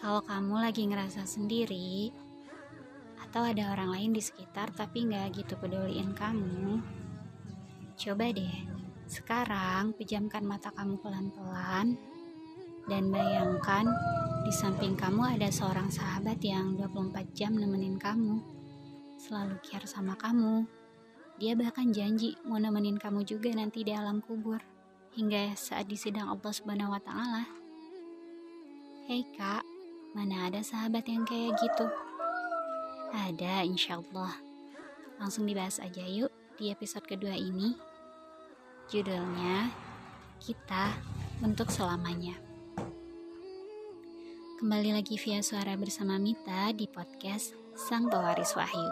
Kalau kamu lagi ngerasa sendiri, atau ada orang lain di sekitar tapi nggak gitu peduliin kamu, coba deh sekarang pejamkan mata kamu pelan-pelan dan bayangkan di samping kamu ada seorang sahabat yang 24 jam nemenin kamu, selalu care sama kamu. Dia bahkan janji mau nemenin kamu juga nanti di alam kubur hingga saat di sidang Allah Subhanahu wa taala. Hei Kak, Mana ada sahabat yang kayak gitu? Ada insya Allah. Langsung dibahas aja yuk di episode kedua ini. Judulnya, Kita Untuk Selamanya. Kembali lagi via suara bersama Mita di podcast Sang Pewaris Wahyu.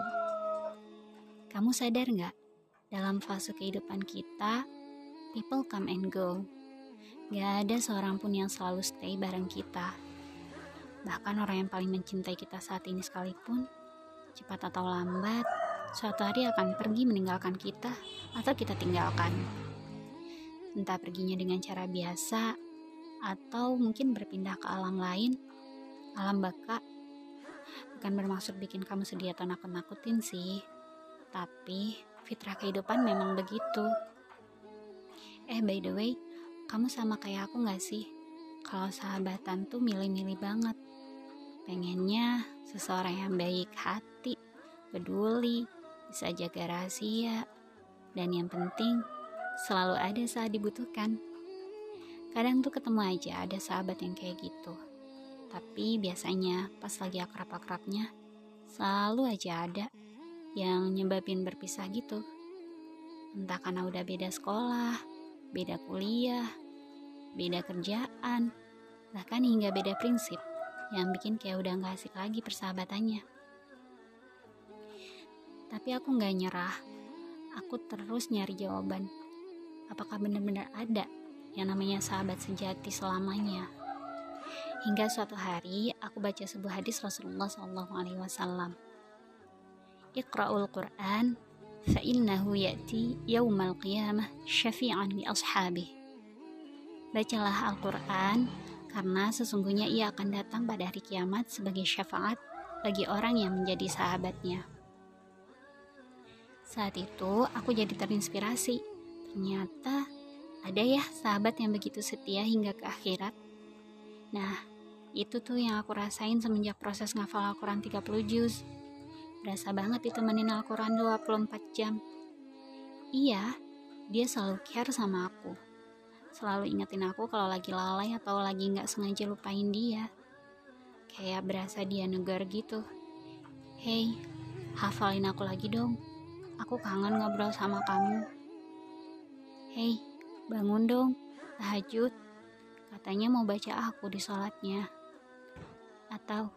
Kamu sadar nggak? Dalam fase kehidupan kita, people come and go. Gak ada seorang pun yang selalu stay bareng kita Bahkan orang yang paling mencintai kita saat ini sekalipun, cepat atau lambat, suatu hari akan pergi meninggalkan kita atau kita tinggalkan. Entah perginya dengan cara biasa, atau mungkin berpindah ke alam lain, alam baka. Bukan bermaksud bikin kamu sedih atau nakut-nakutin sih, tapi fitrah kehidupan memang begitu. Eh, by the way, kamu sama kayak aku gak sih? Kalau sahabatan tuh milih-milih banget Pengennya seseorang yang baik hati, peduli, bisa jaga rahasia, dan yang penting selalu ada saat dibutuhkan. Kadang tuh ketemu aja ada sahabat yang kayak gitu. Tapi biasanya pas lagi akrab-akrabnya, selalu aja ada yang nyebabin berpisah gitu. Entah karena udah beda sekolah, beda kuliah, beda kerjaan, bahkan hingga beda prinsip yang bikin kayak udah gak asik lagi persahabatannya. Tapi aku gak nyerah. Aku terus nyari jawaban. Apakah benar-benar ada yang namanya sahabat sejati selamanya? Hingga suatu hari aku baca sebuah hadis Rasulullah Wasallam. Iqra'ul Quran ya'ti yaumal qiyamah syafi'an li ashabih. Bacalah Al-Quran karena sesungguhnya ia akan datang pada hari kiamat sebagai syafaat bagi orang yang menjadi sahabatnya. Saat itu aku jadi terinspirasi. Ternyata ada ya sahabat yang begitu setia hingga ke akhirat. Nah, itu tuh yang aku rasain semenjak proses ngafal Al-Quran 30 juz. Berasa banget ditemenin Al-Quran 24 jam. Iya, dia selalu care sama aku selalu ingetin aku kalau lagi lalai atau lagi nggak sengaja lupain dia. Kayak berasa dia negar gitu. Hey, hafalin aku lagi dong. Aku kangen ngobrol sama kamu. Hey, bangun dong. Tahajud. Katanya mau baca aku di sholatnya. Atau,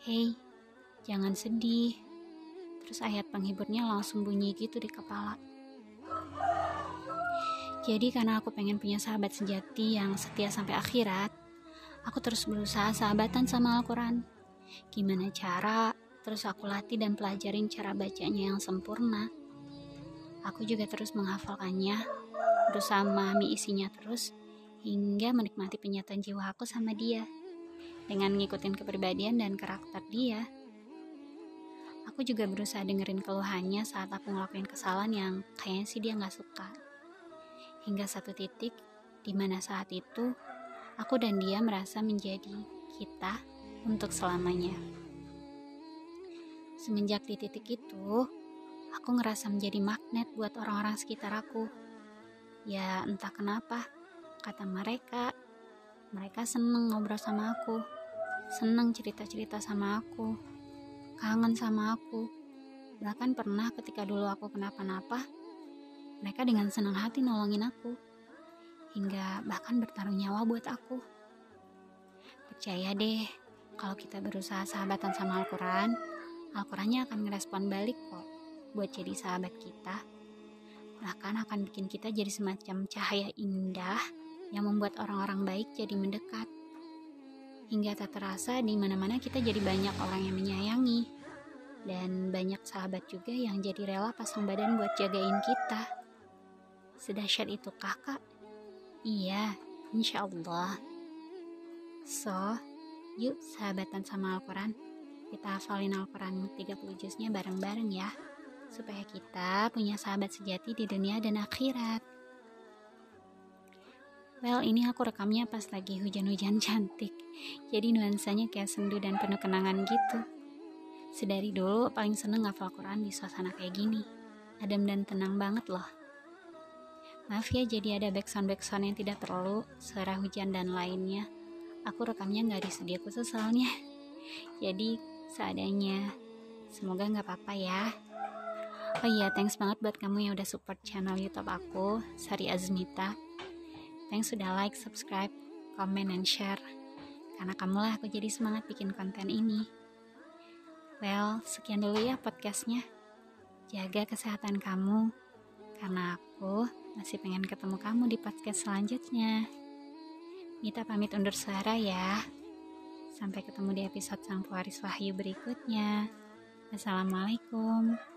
hey, jangan sedih. Terus ayat penghiburnya langsung bunyi gitu di kepala. Jadi karena aku pengen punya sahabat sejati yang setia sampai akhirat, aku terus berusaha sahabatan sama Al-Quran. Gimana cara, terus aku latih dan pelajarin cara bacanya yang sempurna. Aku juga terus menghafalkannya, berusaha memahami isinya terus, hingga menikmati penyataan jiwa aku sama dia. Dengan ngikutin kepribadian dan karakter dia. Aku juga berusaha dengerin keluhannya saat aku ngelakuin kesalahan yang kayaknya sih dia gak suka hingga satu titik di mana saat itu aku dan dia merasa menjadi kita untuk selamanya. Semenjak di titik itu, aku ngerasa menjadi magnet buat orang-orang sekitar aku. Ya entah kenapa, kata mereka, mereka seneng ngobrol sama aku, seneng cerita-cerita sama aku, kangen sama aku. Bahkan pernah ketika dulu aku kenapa-napa, mereka dengan senang hati nolongin aku, hingga bahkan bertaruh nyawa buat aku. Percaya deh, kalau kita berusaha sahabatan sama Al-Quran, Al-Qurannya akan ngerespon balik kok buat jadi sahabat kita. Bahkan akan bikin kita jadi semacam cahaya indah yang membuat orang-orang baik jadi mendekat. Hingga tak terasa di mana-mana kita jadi banyak orang yang menyayangi. Dan banyak sahabat juga yang jadi rela pasang badan buat jagain kita. Sedahsyat itu kakak Iya, insya Allah. So, yuk sahabatan sama Al-Quran. Kita hafalin Al-Quran 30 juznya bareng-bareng ya. Supaya kita punya sahabat sejati di dunia dan akhirat. Well, ini aku rekamnya pas lagi hujan-hujan cantik. Jadi nuansanya kayak sendu dan penuh kenangan gitu. Sedari dulu paling seneng ngafal Quran di suasana kayak gini. Adem dan tenang banget loh. Maaf ya jadi ada backsound-backsound yang tidak perlu, suara hujan dan lainnya. Aku rekamnya nggak di studio khusus soalnya. Jadi seadanya. Semoga nggak apa-apa ya. Oh iya, thanks banget buat kamu yang udah support channel YouTube aku, Sari Azmita. Thanks sudah like, subscribe, comment, and share. Karena kamulah aku jadi semangat bikin konten ini. Well, sekian dulu ya podcastnya. Jaga kesehatan kamu, karena aku masih pengen ketemu kamu di podcast selanjutnya. Mita pamit undur suara ya. Sampai ketemu di episode Sang Pewaris Wahyu berikutnya. Assalamualaikum.